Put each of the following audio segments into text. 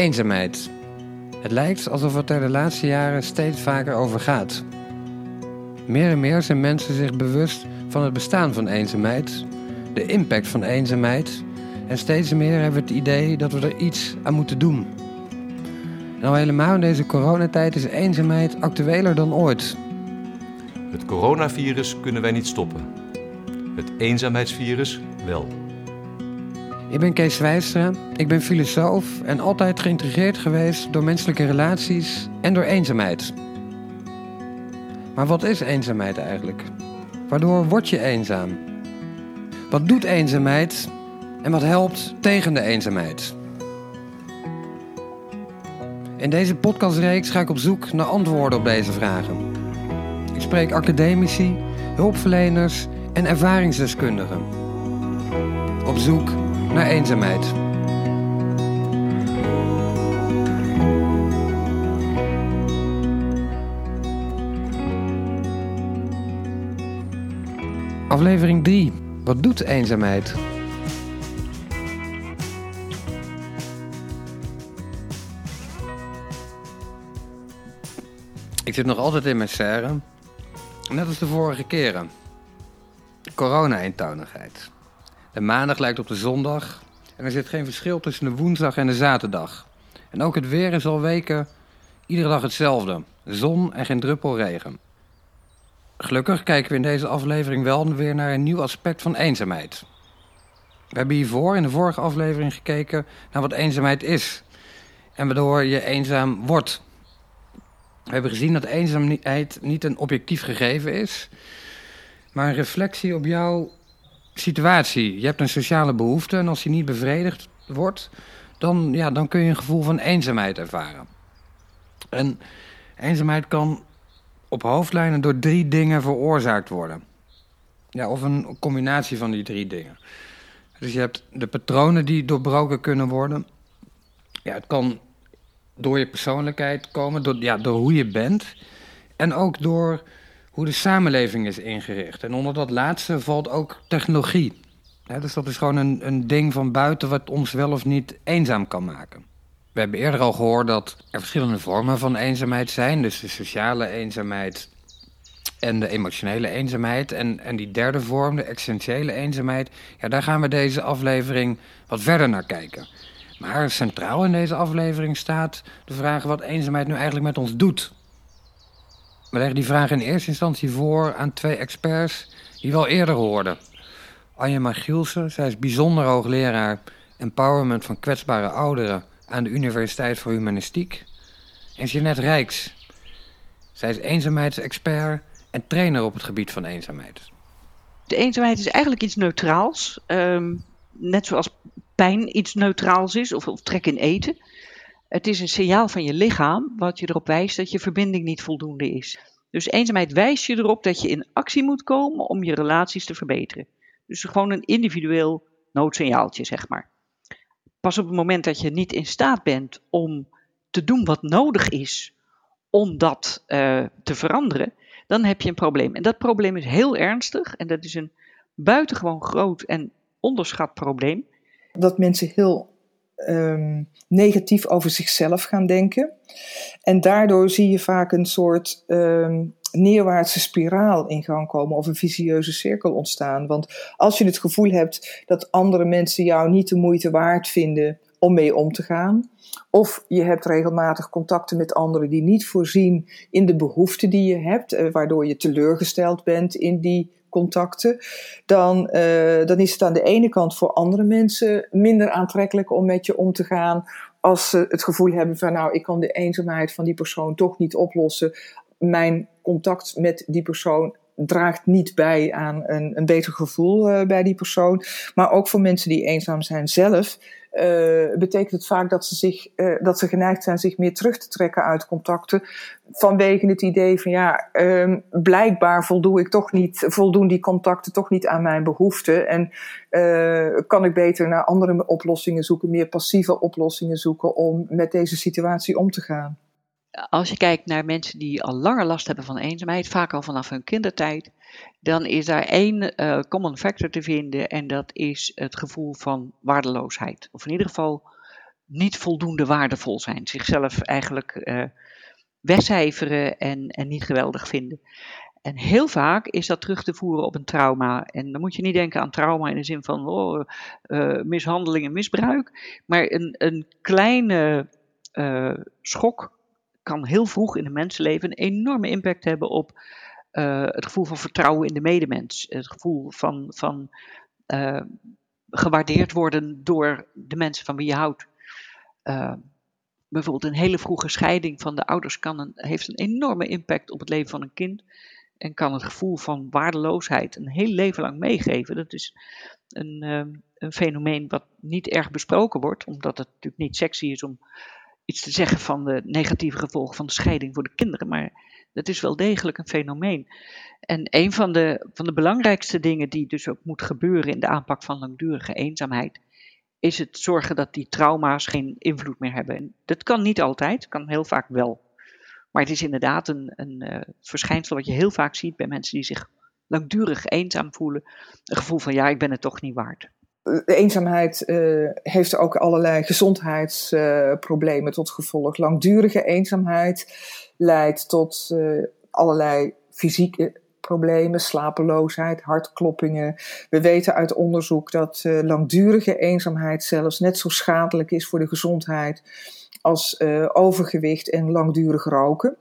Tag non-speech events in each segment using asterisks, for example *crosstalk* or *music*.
Eenzaamheid. Het lijkt alsof het er de laatste jaren steeds vaker over gaat. Meer en meer zijn mensen zich bewust van het bestaan van eenzaamheid, de impact van eenzaamheid en steeds meer hebben we het idee dat we er iets aan moeten doen. En al helemaal in deze coronatijd is eenzaamheid actueler dan ooit. Het coronavirus kunnen wij niet stoppen. Het eenzaamheidsvirus wel. Ik ben Kees Wijstra, ik ben filosoof en altijd geïntrigeerd geweest door menselijke relaties en door eenzaamheid. Maar wat is eenzaamheid eigenlijk? Waardoor word je eenzaam? Wat doet eenzaamheid en wat helpt tegen de eenzaamheid? In deze podcastreeks ga ik op zoek naar antwoorden op deze vragen. Ik spreek academici, hulpverleners en ervaringsdeskundigen. Op zoek naar eenzaamheid. Aflevering 3. Wat doet eenzaamheid? Ik zit nog altijd in mijn serre. Net als de vorige keren. Corona-eentoonigheid. De maandag lijkt op de zondag. En er zit geen verschil tussen de woensdag en de zaterdag. En ook het weer is al weken iedere dag hetzelfde. Zon en geen druppel regen. Gelukkig kijken we in deze aflevering wel weer naar een nieuw aspect van eenzaamheid. We hebben hiervoor in de vorige aflevering gekeken naar wat eenzaamheid is. En waardoor je eenzaam wordt. We hebben gezien dat eenzaamheid niet een objectief gegeven is, maar een reflectie op jouw situatie. Je hebt een sociale behoefte en als die niet bevredigd wordt, dan, ja, dan kun je een gevoel van eenzaamheid ervaren. En eenzaamheid kan op hoofdlijnen door drie dingen veroorzaakt worden. Ja, of een combinatie van die drie dingen. Dus je hebt de patronen die doorbroken kunnen worden. Ja, het kan door je persoonlijkheid komen, door, ja, door hoe je bent. En ook door hoe de samenleving is ingericht. En onder dat laatste valt ook technologie. dus dat is gewoon een, een ding van buiten wat ons wel of niet eenzaam kan maken. We hebben eerder al gehoord dat er verschillende vormen van eenzaamheid zijn. Dus de sociale eenzaamheid en de emotionele eenzaamheid. En, en die derde vorm, de essentiële eenzaamheid, ja, daar gaan we deze aflevering wat verder naar kijken. Maar centraal in deze aflevering staat de vraag wat eenzaamheid nu eigenlijk met ons doet. We leggen die vraag in eerste instantie voor aan twee experts die we al eerder hoorden. Anja Magielsen, zij is bijzonder hoogleraar empowerment van kwetsbare ouderen aan de Universiteit voor Humanistiek. En Jeanette Rijks. Zij is eenzaamheidsexpert en trainer op het gebied van eenzaamheid. De eenzaamheid is eigenlijk iets neutraals. Ehm, net zoals pijn iets neutraals is, of, of trek in eten. Het is een signaal van je lichaam wat je erop wijst dat je verbinding niet voldoende is. Dus eenzaamheid wijst je erop dat je in actie moet komen om je relaties te verbeteren. Dus gewoon een individueel noodsignaaltje, zeg maar. Pas op het moment dat je niet in staat bent om te doen wat nodig is om dat uh, te veranderen, dan heb je een probleem. En dat probleem is heel ernstig en dat is een buitengewoon groot en onderschat probleem. Dat mensen heel um, negatief over zichzelf gaan denken. En daardoor zie je vaak een soort um, neerwaartse spiraal in gang komen of een vicieuze cirkel ontstaan. Want als je het gevoel hebt dat andere mensen jou niet de moeite waard vinden om mee om te gaan, of je hebt regelmatig contacten met anderen die niet voorzien in de behoeften die je hebt, eh, waardoor je teleurgesteld bent in die contacten, dan, uh, dan is het aan de ene kant voor andere mensen minder aantrekkelijk om met je om te gaan. Als ze het gevoel hebben van nou, ik kan de eenzaamheid van die persoon toch niet oplossen. Mijn contact met die persoon draagt niet bij aan een, een beter gevoel uh, bij die persoon. Maar ook voor mensen die eenzaam zijn zelf uh, betekent het vaak dat ze, zich, uh, dat ze geneigd zijn zich meer terug te trekken uit contacten. Vanwege het idee van ja, um, blijkbaar voldoe ik toch niet, voldoen die contacten toch niet aan mijn behoeften. En uh, kan ik beter naar andere oplossingen zoeken, meer passieve oplossingen zoeken om met deze situatie om te gaan. Als je kijkt naar mensen die al langer last hebben van eenzaamheid, vaak al vanaf hun kindertijd, dan is daar één uh, common factor te vinden en dat is het gevoel van waardeloosheid. Of in ieder geval niet voldoende waardevol zijn. Zichzelf eigenlijk uh, wegcijferen en, en niet geweldig vinden. En heel vaak is dat terug te voeren op een trauma. En dan moet je niet denken aan trauma in de zin van oh, uh, mishandeling en misbruik. Maar een, een kleine schok kan heel vroeg in een mensenleven een enorme impact hebben op uh, het gevoel van vertrouwen in de medemens. Het gevoel van, van gewaardeerd worden door de mensen van wie je houdt. bijvoorbeeld een hele vroege scheiding van de ouders kan een, heeft een enorme impact op het leven van een kind en kan het gevoel van waardeloosheid een heel leven lang meegeven. Dat is een, een fenomeen wat niet erg besproken wordt, omdat het natuurlijk niet sexy is om iets te zeggen van de negatieve gevolgen van de scheiding voor de kinderen. Maar dat is wel degelijk een fenomeen. En een van de, van de belangrijkste dingen die dus ook moet gebeuren in de aanpak van langdurige eenzaamheid, is het zorgen dat die trauma's geen invloed meer hebben. En dat kan niet altijd, kan heel vaak wel. Maar het is inderdaad een, een uh, verschijnsel wat je heel vaak ziet bij mensen die zich langdurig eenzaam voelen. Een gevoel van ja, ik ben het toch niet waard. Eenzaamheid uh, heeft ook allerlei gezondheidsproblemen tot gevolg. Langdurige eenzaamheid leidt tot uh, allerlei fysieke problemen, slapeloosheid, hartkloppingen. We weten uit onderzoek dat langdurige eenzaamheid zelfs net zo schadelijk is voor de gezondheid als overgewicht en langdurig roken.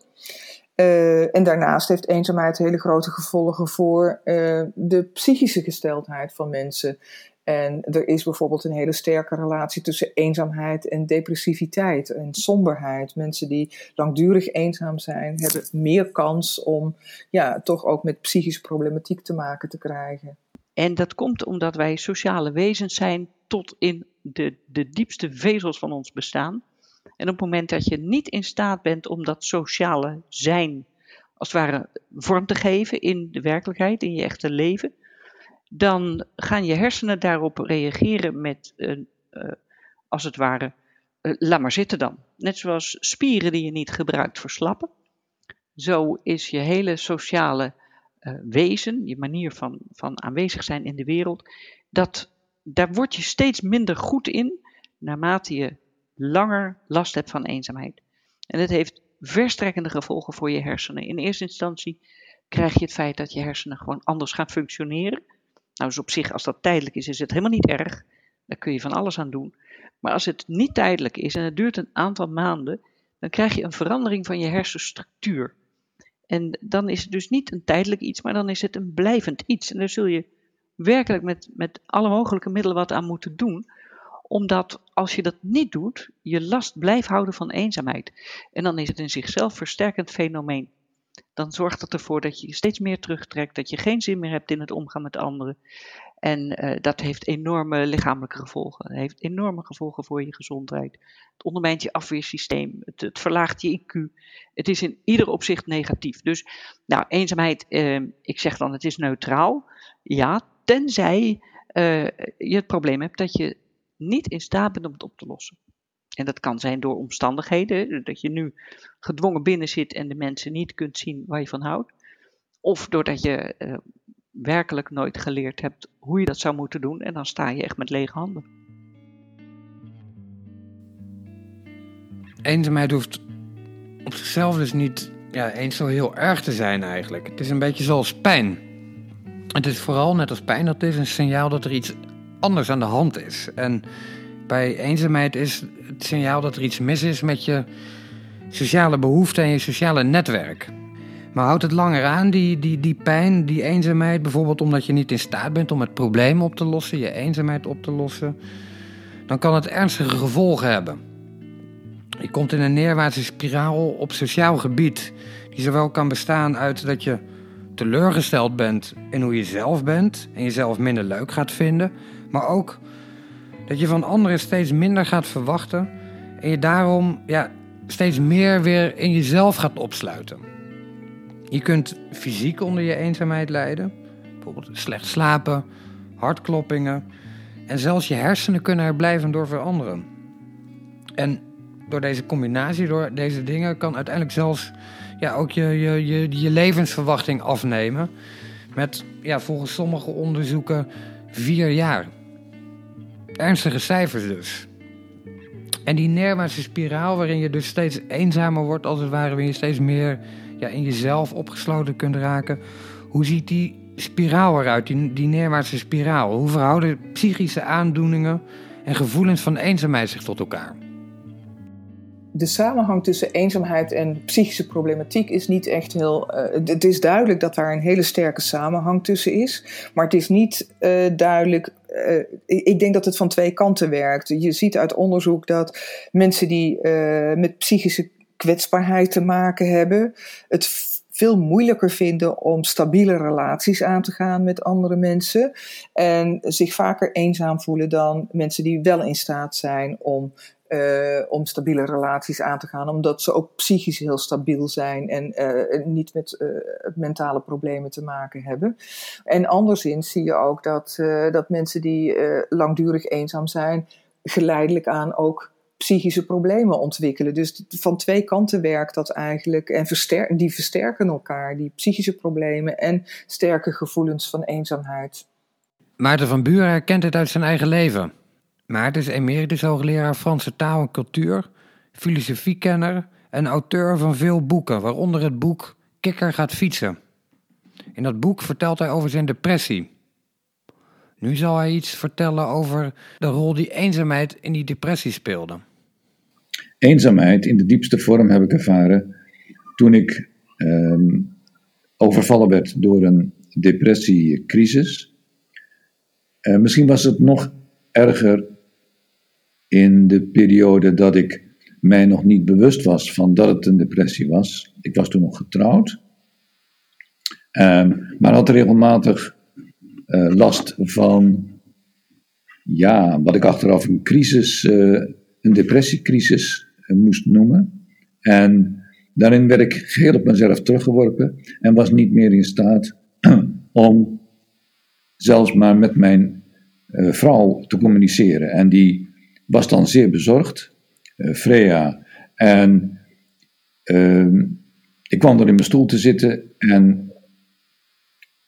En daarnaast heeft eenzaamheid hele grote gevolgen voor de psychische gesteldheid van mensen. En er is bijvoorbeeld een hele sterke relatie tussen eenzaamheid en depressiviteit en somberheid. Mensen die langdurig eenzaam zijn, hebben meer kans om ja, toch ook met psychische problematiek te maken te krijgen. En dat komt omdat wij sociale wezens zijn tot in de, de diepste vezels van ons bestaan. En op het moment dat je niet in staat bent om dat sociale zijn, als het ware, vorm te geven in de werkelijkheid, in je echte leven, dan gaan je hersenen daarop reageren met, uh, als het ware, uh, laat maar zitten dan. Net zoals spieren die je niet gebruikt verslappen. Zo is je hele sociale wezen, je manier van, van aanwezig zijn in de wereld, dat, daar word je steeds minder goed in naarmate je langer last hebt van eenzaamheid. En dat heeft verstrekkende gevolgen voor je hersenen. In eerste instantie krijg je het feit dat je hersenen gewoon anders gaan functioneren. Nou, dus op zich, als dat tijdelijk is, is het helemaal niet erg. Daar kun je van alles aan doen. Maar als het niet tijdelijk is en het duurt een aantal maanden, dan krijg je een verandering van je hersenstructuur. En dan is het dus niet een tijdelijk iets, maar dan is het een blijvend iets. En daar zul je werkelijk met, met alle mogelijke middelen wat aan moeten doen omdat als je dat niet doet, je last blijft houden van eenzaamheid. En dan is het een zichzelf versterkend fenomeen. Dan zorgt het ervoor dat je je steeds meer terugtrekt, dat je geen zin meer hebt in het omgaan met anderen. En uh, dat heeft enorme lichamelijke gevolgen. Het heeft enorme gevolgen voor je gezondheid. Het ondermijnt je afweersysteem. Het, verlaagt je IQ. Het is in ieder opzicht negatief. Dus, nou, eenzaamheid, uh, ik zeg dan, het is neutraal. Ja, tenzij uh, je het probleem hebt dat je niet in staat bent om het op te lossen. En dat kan zijn door omstandigheden, dat je nu gedwongen binnen zit en de mensen niet kunt zien waar je van houdt. Of doordat je uh, werkelijk nooit geleerd hebt hoe je dat zou moeten doen en dan sta je echt met lege handen. Eenzaamheid hoeft op zichzelf dus niet ja, eens zo heel erg te zijn eigenlijk. Het is een beetje zoals pijn. Het is vooral net als pijn, dat is een signaal dat er iets anders aan de hand is. En bij eenzaamheid is het signaal dat er iets mis is met je sociale behoeften en je sociale netwerk. Maar houdt het langer aan, die, die, die pijn, die eenzaamheid, bijvoorbeeld omdat je niet in staat bent om het probleem op te lossen, je eenzaamheid op te lossen, dan kan het ernstige gevolgen hebben. Je komt in een neerwaartse spiraal op sociaal gebied, die zowel kan bestaan uit dat je teleurgesteld bent in hoe je zelf bent en jezelf minder leuk gaat vinden, maar ook dat je van anderen steeds minder gaat verwachten en je daarom ja, steeds meer weer in jezelf gaat opsluiten. Je kunt fysiek onder je eenzaamheid lijden, bijvoorbeeld slecht slapen, hartkloppingen en zelfs je hersenen kunnen er blijven door veranderen. En door deze combinatie, door deze dingen, kan uiteindelijk zelfs ja, ook je, je, je, je levensverwachting afnemen. Met ja, volgens sommige onderzoeken vier jaar ernstige cijfers dus. En die neerwaartse spiraal waarin je dus steeds eenzamer wordt, als het ware, waarin je steeds meer ja, in jezelf opgesloten kunt raken. Hoe ziet die spiraal eruit, die, die neerwaartse spiraal? Hoe verhouden psychische aandoeningen en gevoelens van eenzaamheid zich tot elkaar? De samenhang tussen eenzaamheid en psychische problematiek is niet echt heel. Uh, het is duidelijk dat daar een hele sterke samenhang tussen is. Maar het is niet uh, duidelijk. Uh, ik denk dat het van twee kanten werkt. Je ziet uit onderzoek dat mensen die met psychische kwetsbaarheid te maken hebben, het veel moeilijker vinden om stabiele relaties aan te gaan met andere mensen. En zich vaker eenzaam voelen dan mensen die wel in staat zijn om uh, om stabiele relaties aan te gaan, omdat ze ook psychisch heel stabiel zijn en uh, niet met uh, mentale problemen te maken hebben. En anderszins zie je ook dat, dat mensen die langdurig eenzaam zijn, geleidelijk aan ook psychische problemen ontwikkelen. Dus van twee kanten werkt dat eigenlijk en die versterken elkaar, die psychische problemen en sterke gevoelens van eenzaamheid. Maarten van Buren herkent het uit zijn eigen leven. Maarten is emeritus hoogleraar Franse taal en cultuur, filosofiekenner en auteur van veel boeken, waaronder het boek Kikker gaat fietsen. In dat boek vertelt hij over zijn depressie. Nu zal hij iets vertellen over de rol die eenzaamheid in die depressie speelde. Eenzaamheid in de diepste vorm heb ik ervaren toen ik ehm, overvallen werd door een depressiecrisis. Uh, misschien was het nog erger in de periode dat ik mij nog niet bewust was van dat het een depressie was. Ik was toen nog getrouwd, um, maar had regelmatig uh, last van, ja, wat ik achteraf een crisis, uh, een depressiecrisis uh, moest noemen. En daarin werd ik geheel op mezelf teruggeworpen en was niet meer in staat *clears throat* om zelfs maar met mijn vrouw te communiceren. En die was dan zeer bezorgd, uh, Freya. En uh, ik kwam er in mijn stoel te zitten en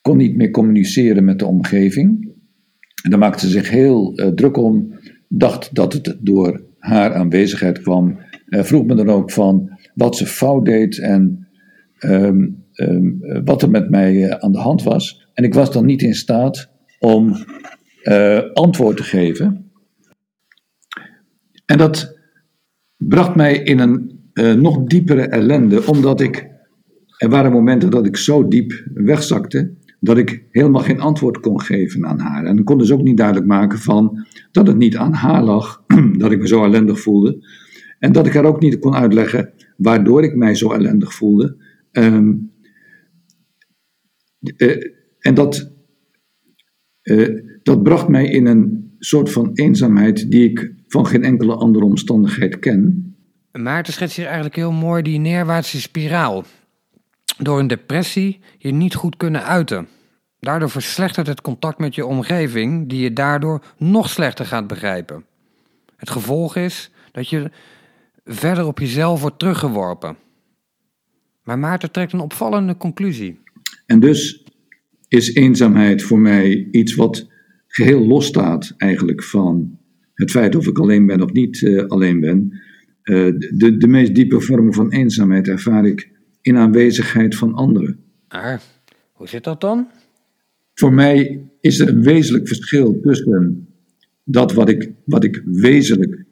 kon niet meer communiceren met de omgeving. En daar maakte ze zich heel uh, druk om, dacht dat het door haar aanwezigheid kwam. Uh, vroeg me dan ook van wat ze fout deed en um, um, wat er met mij aan de hand was. En ik was dan niet in staat om antwoord te geven. En dat bracht mij in een uh, nog diepere ellende, omdat ik. Er waren momenten dat ik zo diep wegzakte dat ik helemaal geen antwoord kon geven aan haar. En ik kon dus ook niet duidelijk maken van dat het niet aan haar lag, *clears throat* dat ik me zo ellendig voelde. En dat ik haar ook niet kon uitleggen waardoor ik mij zo ellendig voelde. Um, uh, en dat, uh, dat bracht mij in een soort van eenzaamheid die ik van geen enkele andere omstandigheid ken. Maarten schetst hier eigenlijk heel mooi die neerwaartse spiraal. Door een depressie je niet goed kunnen uiten. Daardoor verslechtert het contact met je omgeving, die je daardoor nog slechter gaat begrijpen. Het gevolg is dat je verder op jezelf wordt teruggeworpen. Maar Maarten trekt een opvallende conclusie. En dus is eenzaamheid voor mij iets wat geheel losstaat eigenlijk van het feit of ik alleen ben of niet uh, alleen ben. Uh, de, de meest diepe vormen van eenzaamheid ervaar ik in aanwezigheid van anderen. Ah, hoe zit dat dan? Voor mij is er een wezenlijk verschil tussen dat wat ik, wat ik wezenlijk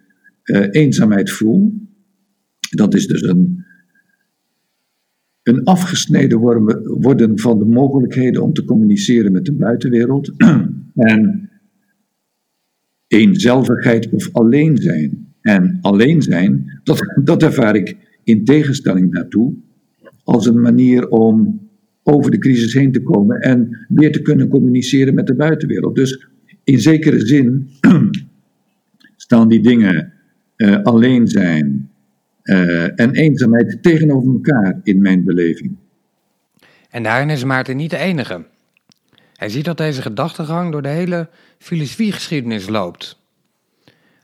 uh, eenzaamheid voel. Dat is dus een, een afgesneden worden, worden van de mogelijkheden om te communiceren met de buitenwereld. *clears throat* en eenzelvigheid of alleen zijn. En alleen zijn, dat, *laughs* dat ervaar ik in tegenstelling daartoe als een manier om over de crisis heen te komen en weer te kunnen communiceren met de buitenwereld. Dus in zekere zin *clears throat* staan die dingen uh, alleen zijn uh, en eenzaamheid tegenover elkaar in mijn beleving. En daarin is Maarten niet de enige. Hij ziet dat deze gedachtegang door de hele filosofiegeschiedenis loopt.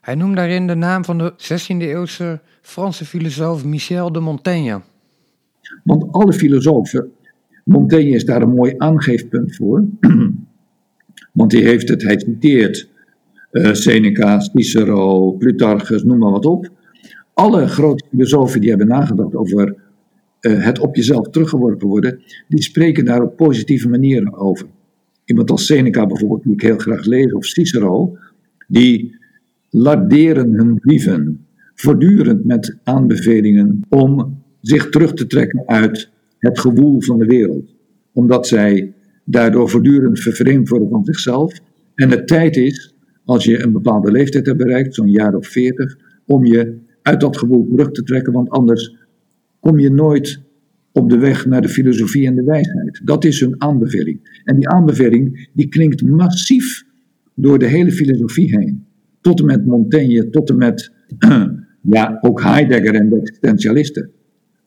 Hij noemt daarin de naam van de 16e-eeuwse Franse filosoof Michel de Montaigne. Want alle filosofen, Montaigne is daar een mooi aangeefpunt voor, *clears throat* want hij heeft het, hij citeert uh, Seneca, Cicero, Plutarchus, noem maar wat op. Alle grote filosofen die hebben nagedacht over uh, het op jezelf teruggeworpen worden, die spreken daar op positieve manieren over. Iemand als Seneca bijvoorbeeld, die ik heel graag lees, of Cicero, die larderen hun brieven voortdurend met aanbevelingen om zich terug te trekken uit het gewoel van de wereld. Omdat zij daardoor voortdurend vervreemd worden van zichzelf. En het tijd is, als je een bepaalde leeftijd hebt bereikt, zo'n jaar of veertig, om je uit dat gewoel terug te trekken, want anders kom je nooit op de weg naar de filosofie en de wijsheid. Dat is hun aanbeveling. En die aanbeveling die klinkt massief door de hele filosofie heen. Tot en met Montaigne, tot en met *clears throat* ja, ook Heidegger en de existentialisten.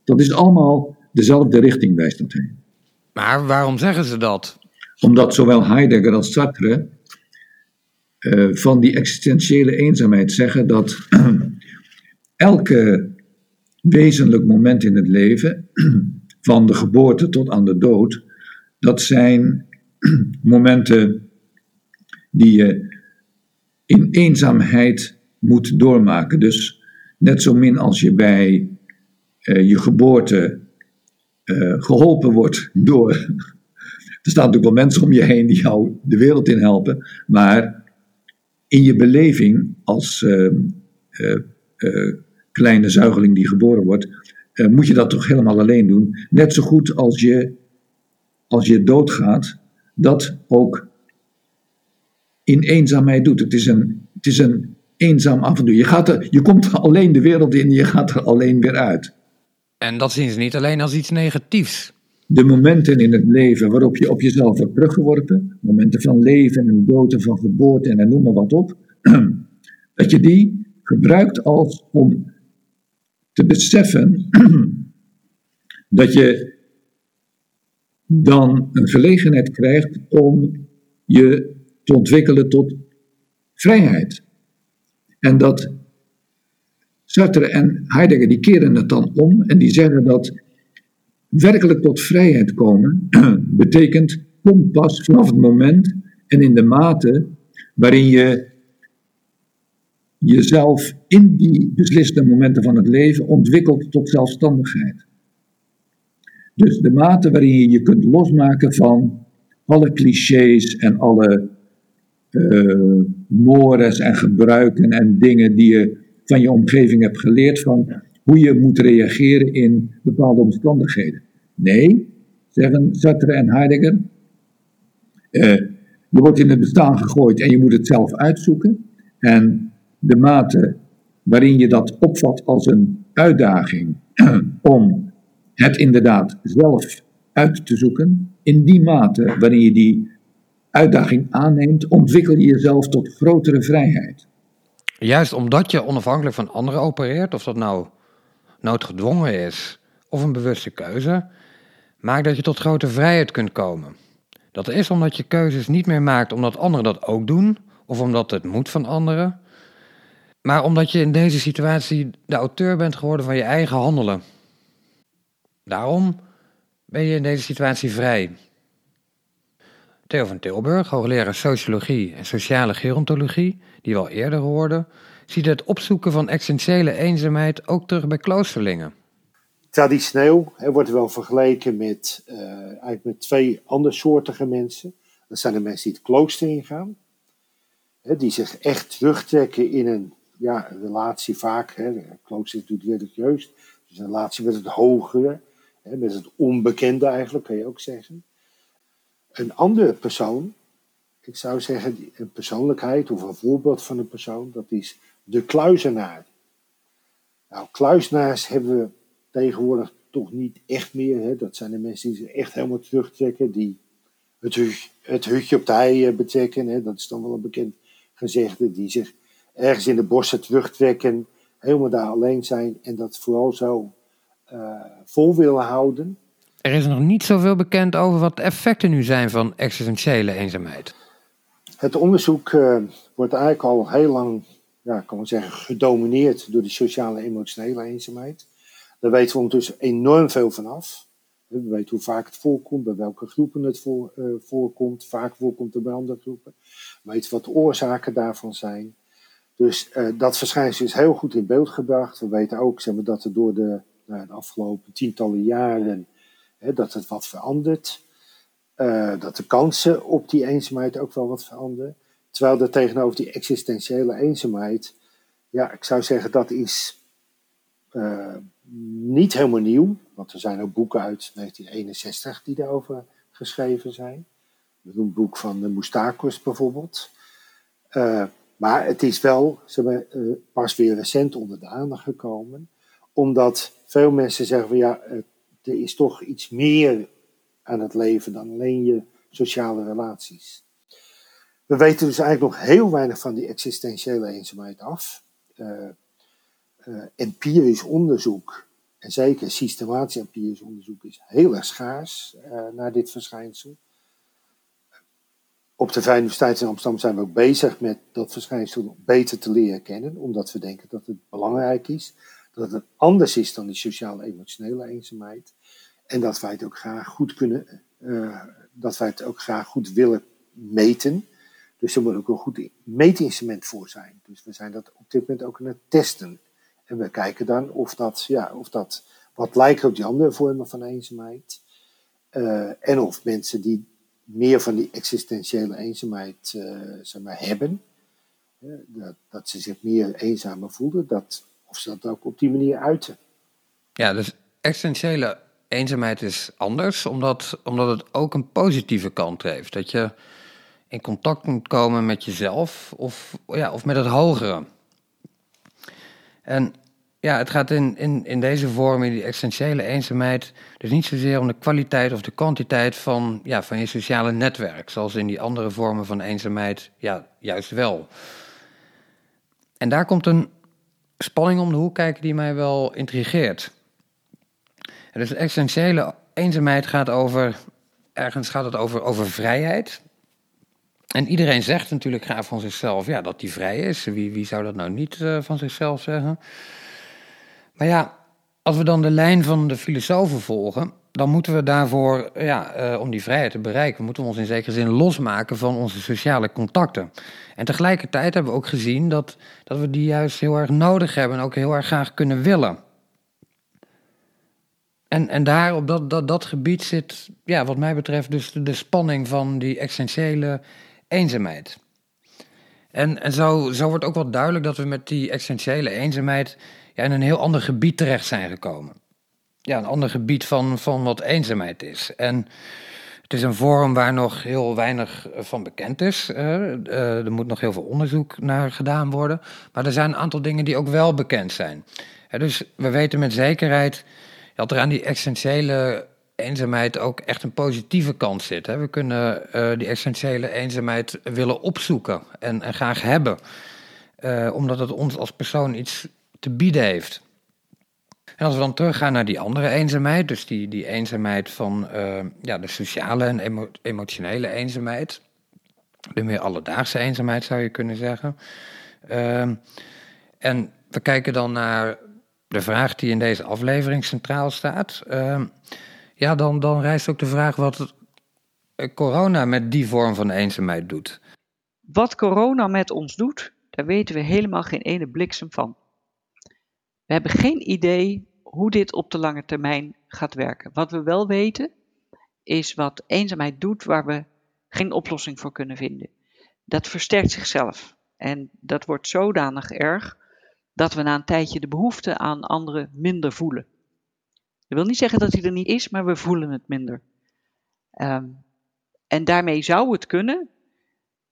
Dat is allemaal dezelfde richting wijst dat heen. Maar waarom zeggen ze dat? Omdat zowel Heidegger als Sartre uh, van die existentiële eenzaamheid zeggen dat *clears throat* elke wezenlijk moment in het leven, van de geboorte tot aan de dood, dat zijn *clears throat* momenten die je in eenzaamheid moet doormaken. Dus net zo min als je bij uh, je geboorte uh, geholpen wordt door. *laughs* er staan natuurlijk wel mensen om je heen die jou de wereld in helpen, maar in je beleving als uh, kleine zuigeling die geboren wordt, moet je dat toch helemaal alleen doen. Net zo goed als je, als je doodgaat, dat ook in eenzaamheid doet. Het is een, het is een eenzaam avontuur. Je, gaat er, je komt alleen de wereld in, je gaat er alleen weer uit. En dat zien ze niet alleen als iets negatiefs. De momenten in het leven waarop je op jezelf wordt teruggeworpen, momenten van leven en dood en van geboorte en noem maar wat op, *clears throat* dat je die gebruikt als om te beseffen *clears throat* dat je dan een gelegenheid krijgt om je te ontwikkelen tot vrijheid. En dat Sartre en Heidegger die keren het dan om en die zeggen dat werkelijk tot vrijheid komen *clears throat* betekent kom pas vanaf het moment en in de mate waarin je jezelf in die beslissende momenten van het leven ontwikkelt tot zelfstandigheid. Dus de mate waarin je je kunt losmaken van alle clichés en alle uh, mores en gebruiken en dingen die je van je omgeving hebt geleerd van hoe je moet reageren in bepaalde omstandigheden. Nee, zeggen Sartre en Heidegger, uh, je wordt in het bestaan gegooid en je moet het zelf uitzoeken. En de mate waarin je dat opvat als een uitdaging *clears throat* om het inderdaad zelf uit te zoeken, in die mate waarin je die uitdaging aanneemt, ontwikkel je jezelf tot grotere vrijheid. Juist omdat je onafhankelijk van anderen opereert, of dat nou noodgedwongen is of een bewuste keuze, maakt dat je tot grote vrijheid kunt komen. Dat is omdat je keuzes niet meer maakt omdat anderen dat ook doen, of omdat het moet van anderen, maar omdat je in deze situatie de auteur bent geworden van je eigen handelen. Daarom ben je in deze situatie vrij. Theo van Tilburg, hoogleraar sociologie en sociale gerontologie, die we al eerder hoorden, ziet het opzoeken van essentiële eenzaamheid ook terug bij kloosterlingen. Traditioneel wordt wel vergeleken met, uh, eigenlijk met twee andersoortige mensen. Dat zijn de mensen die het klooster ingaan, hè, die zich echt terugtrekken in een ja, relatie vaak. Hè, de klooster doet religieus, dus een relatie met het hogere, hè, met het onbekende eigenlijk, kan je ook zeggen. Een andere persoon, ik zou zeggen een persoonlijkheid of een voorbeeld van een persoon, dat is de kluizenaar. Nou, kluizenaars hebben we tegenwoordig toch niet echt meer. Hè? Dat zijn de mensen die zich echt helemaal terugtrekken, die het, het hutje op de hei eh, betrekken. Hè? Dat is dan wel een bekend gezegde, die zich ergens in de bossen terugtrekken, helemaal daar alleen zijn en dat vooral zo uh, vol willen houden. Er is nog niet zoveel bekend over wat de effecten nu zijn van existentiële eenzaamheid. Het onderzoek uh, wordt eigenlijk al heel lang, ja, kan zeggen, gedomineerd door de sociale emotionele eenzaamheid. Daar weten we ondertussen enorm veel van af. We weten hoe vaak het voorkomt, bij welke groepen het voor, uh, voorkomt. Vaak voorkomt het bij andere groepen. We weten wat de oorzaken daarvan zijn. Dus uh, dat verschijnsel is heel goed in beeld gebracht. We weten ook zeg maar, dat er door de, nou, de afgelopen tientallen jaren hè, dat het wat verandert. Uh, dat de kansen op die eenzaamheid ook wel wat veranderen. Terwijl er tegenover die existentiële eenzaamheid, ja, ik zou zeggen dat is uh, niet helemaal nieuw. Want er zijn ook boeken uit 1961 die daarover geschreven zijn. Een boek van de Moustakos bijvoorbeeld. Maar het is wel uh, pas weer recent onder de aandacht gekomen. Omdat veel mensen zeggen van ja, er is toch iets meer aan het leven dan alleen je sociale relaties. We weten dus eigenlijk nog heel weinig van die existentiële eenzaamheid af. Uh, uh, empirisch onderzoek, en zeker systematisch empirisch onderzoek, is heel erg schaars naar dit verschijnsel. Op de Vrije Universiteit in Amsterdam zijn we ook bezig met dat verschijnsel beter te leren kennen, omdat we denken dat het belangrijk is, dat het anders is dan die sociaal-emotionele eenzaamheid. En dat wij het ook graag goed kunnen, uh, dat wij het ook graag goed willen meten. Dus er moet ook een goed meetinstrument voor zijn. Dus we zijn dat op dit moment ook aan het testen. En we kijken dan of dat, ja, of dat wat lijkt op die andere vormen van eenzaamheid. Uh, en of mensen die meer van die existentiële eenzaamheid uh, zeg maar, hebben, dat, dat ze zich meer eenzamer voelen, dat, of ze dat ook op die manier uiten. Ja, dus existentiële eenzaamheid is anders, omdat, omdat het ook een positieve kant heeft. Dat je in contact moet komen met jezelf of, ja, of met het hogere. En ja, het gaat in, in, in deze vorm, in die essentiële eenzaamheid, dus niet zozeer om de kwaliteit of de kwantiteit van, ja, van je sociale netwerk, zoals in die andere vormen van eenzaamheid, ja, juist wel. En daar komt een spanning om de hoek kijken die mij wel intrigeert. En dus essentiële eenzaamheid gaat over, ergens gaat het over, over vrijheid. En iedereen zegt natuurlijk graag van zichzelf ja, dat die vrij is. Wie, wie zou dat nou niet uh, van zichzelf zeggen? Maar ja, als we dan de lijn van de filosofen volgen, dan moeten we daarvoor, ja, uh, om die vrijheid te bereiken, moeten we ons in zekere zin losmaken van onze sociale contacten. En tegelijkertijd hebben we ook gezien dat, dat we die juist heel erg nodig hebben en ook heel erg graag kunnen willen. En, en daar op dat, dat, dat gebied zit, ja, wat mij betreft, dus de, de spanning van die essentiële eenzaamheid. En, en zo, zo wordt ook wel duidelijk dat we met die essentiële eenzaamheid ja, in een heel ander gebied terecht zijn gekomen. Ja, een ander gebied van, van wat eenzaamheid is. En het is een vorm waar nog heel weinig van bekend is. Uh, er moet nog heel veel onderzoek naar gedaan worden. Maar er zijn een aantal dingen die ook wel bekend zijn. Dus we weten met zekerheid dat er aan die essentiële eenzaamheid ook echt een positieve kant zit. We kunnen uh, die essentiële eenzaamheid willen opzoeken en, graag hebben. Omdat het ons als persoon iets te bieden heeft. En als we dan teruggaan naar die andere eenzaamheid, dus die, die eenzaamheid van uh, ja, de sociale en emo emotionele eenzaamheid, de meer alledaagse eenzaamheid zou je kunnen zeggen. en we kijken dan naar de vraag die in deze aflevering centraal staat. Ja, dan, dan rijst ook de vraag wat corona met die vorm van eenzaamheid doet. Wat corona met ons doet, daar weten we helemaal geen ene bliksem van. We hebben geen idee hoe dit op de lange termijn gaat werken. Wat we wel weten, is wat eenzaamheid doet waar we geen oplossing voor kunnen vinden. Dat versterkt zichzelf. En dat wordt zodanig erg dat we na een tijdje de behoefte aan anderen minder voelen. Dat wil niet zeggen dat hij er niet is, maar we voelen het minder. Um, en daarmee zou het kunnen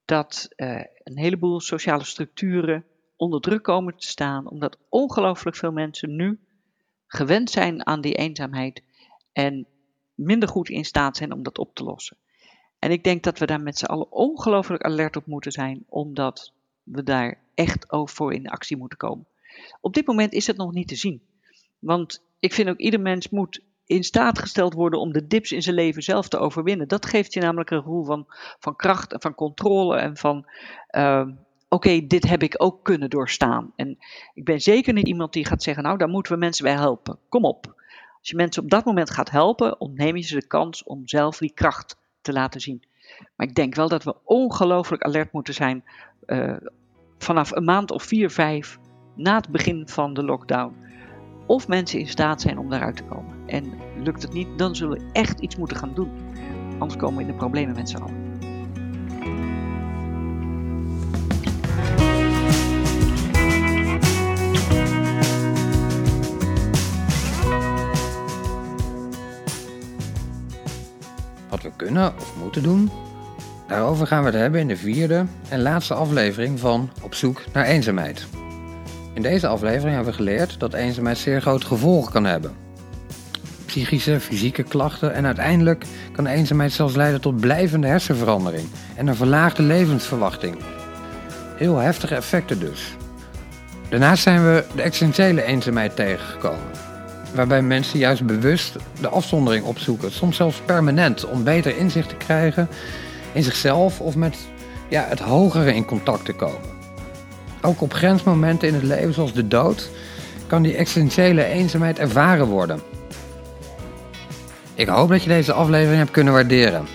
dat uh, een heleboel sociale structuren onder druk komen te staan, omdat ongelooflijk veel mensen nu gewend zijn aan die eenzaamheid en minder goed in staat zijn om dat op te lossen. En ik denk dat we daar met z'n allen ongelooflijk alert op moeten zijn, omdat we daar echt over voor in actie moeten komen. Op dit moment is het nog niet te zien. Want ik vind ook ieder mens moet in staat gesteld worden om de dips in zijn leven zelf te overwinnen. Dat geeft je namelijk een gevoel van, van kracht en van controle en van uh, oké, dit heb ik ook kunnen doorstaan. En ik ben zeker niet iemand die gaat zeggen, nou daar moeten we mensen bij helpen. Kom op. Als je mensen op dat moment gaat helpen, ontneem je ze de kans om zelf die kracht te laten zien. Maar ik denk wel dat we ongelooflijk alert moeten zijn uh, vanaf een maand of vier, vijf na het begin van de lockdown. Of mensen in staat zijn om daaruit te komen. En lukt het niet, dan zullen we echt iets moeten gaan doen. Anders komen we in de problemen met z'n allen. We kunnen of moeten doen, daarover gaan we het hebben in de vierde en laatste aflevering van Op zoek naar eenzaamheid. In deze aflevering hebben we geleerd dat eenzaamheid zeer grote gevolgen kan hebben. Psychische, fysieke klachten en uiteindelijk kan eenzaamheid zelfs leiden tot blijvende hersenverandering en een verlaagde levensverwachting. Heel heftige effecten dus. Daarnaast zijn we de essentiële eenzaamheid tegengekomen. Waarbij mensen juist bewust de afzondering opzoeken, soms zelfs permanent, om beter inzicht te krijgen in zichzelf of met ja, het hogere in contact te komen. Ook op grensmomenten in het leven, zoals de dood, kan die essentiële eenzaamheid ervaren worden. Ik hoop dat je deze aflevering hebt kunnen waarderen.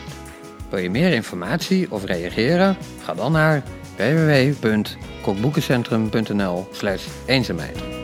Wil je meer informatie of reageren? Ga dan naar www.kokboekencentrum.nl/eenzaamheid.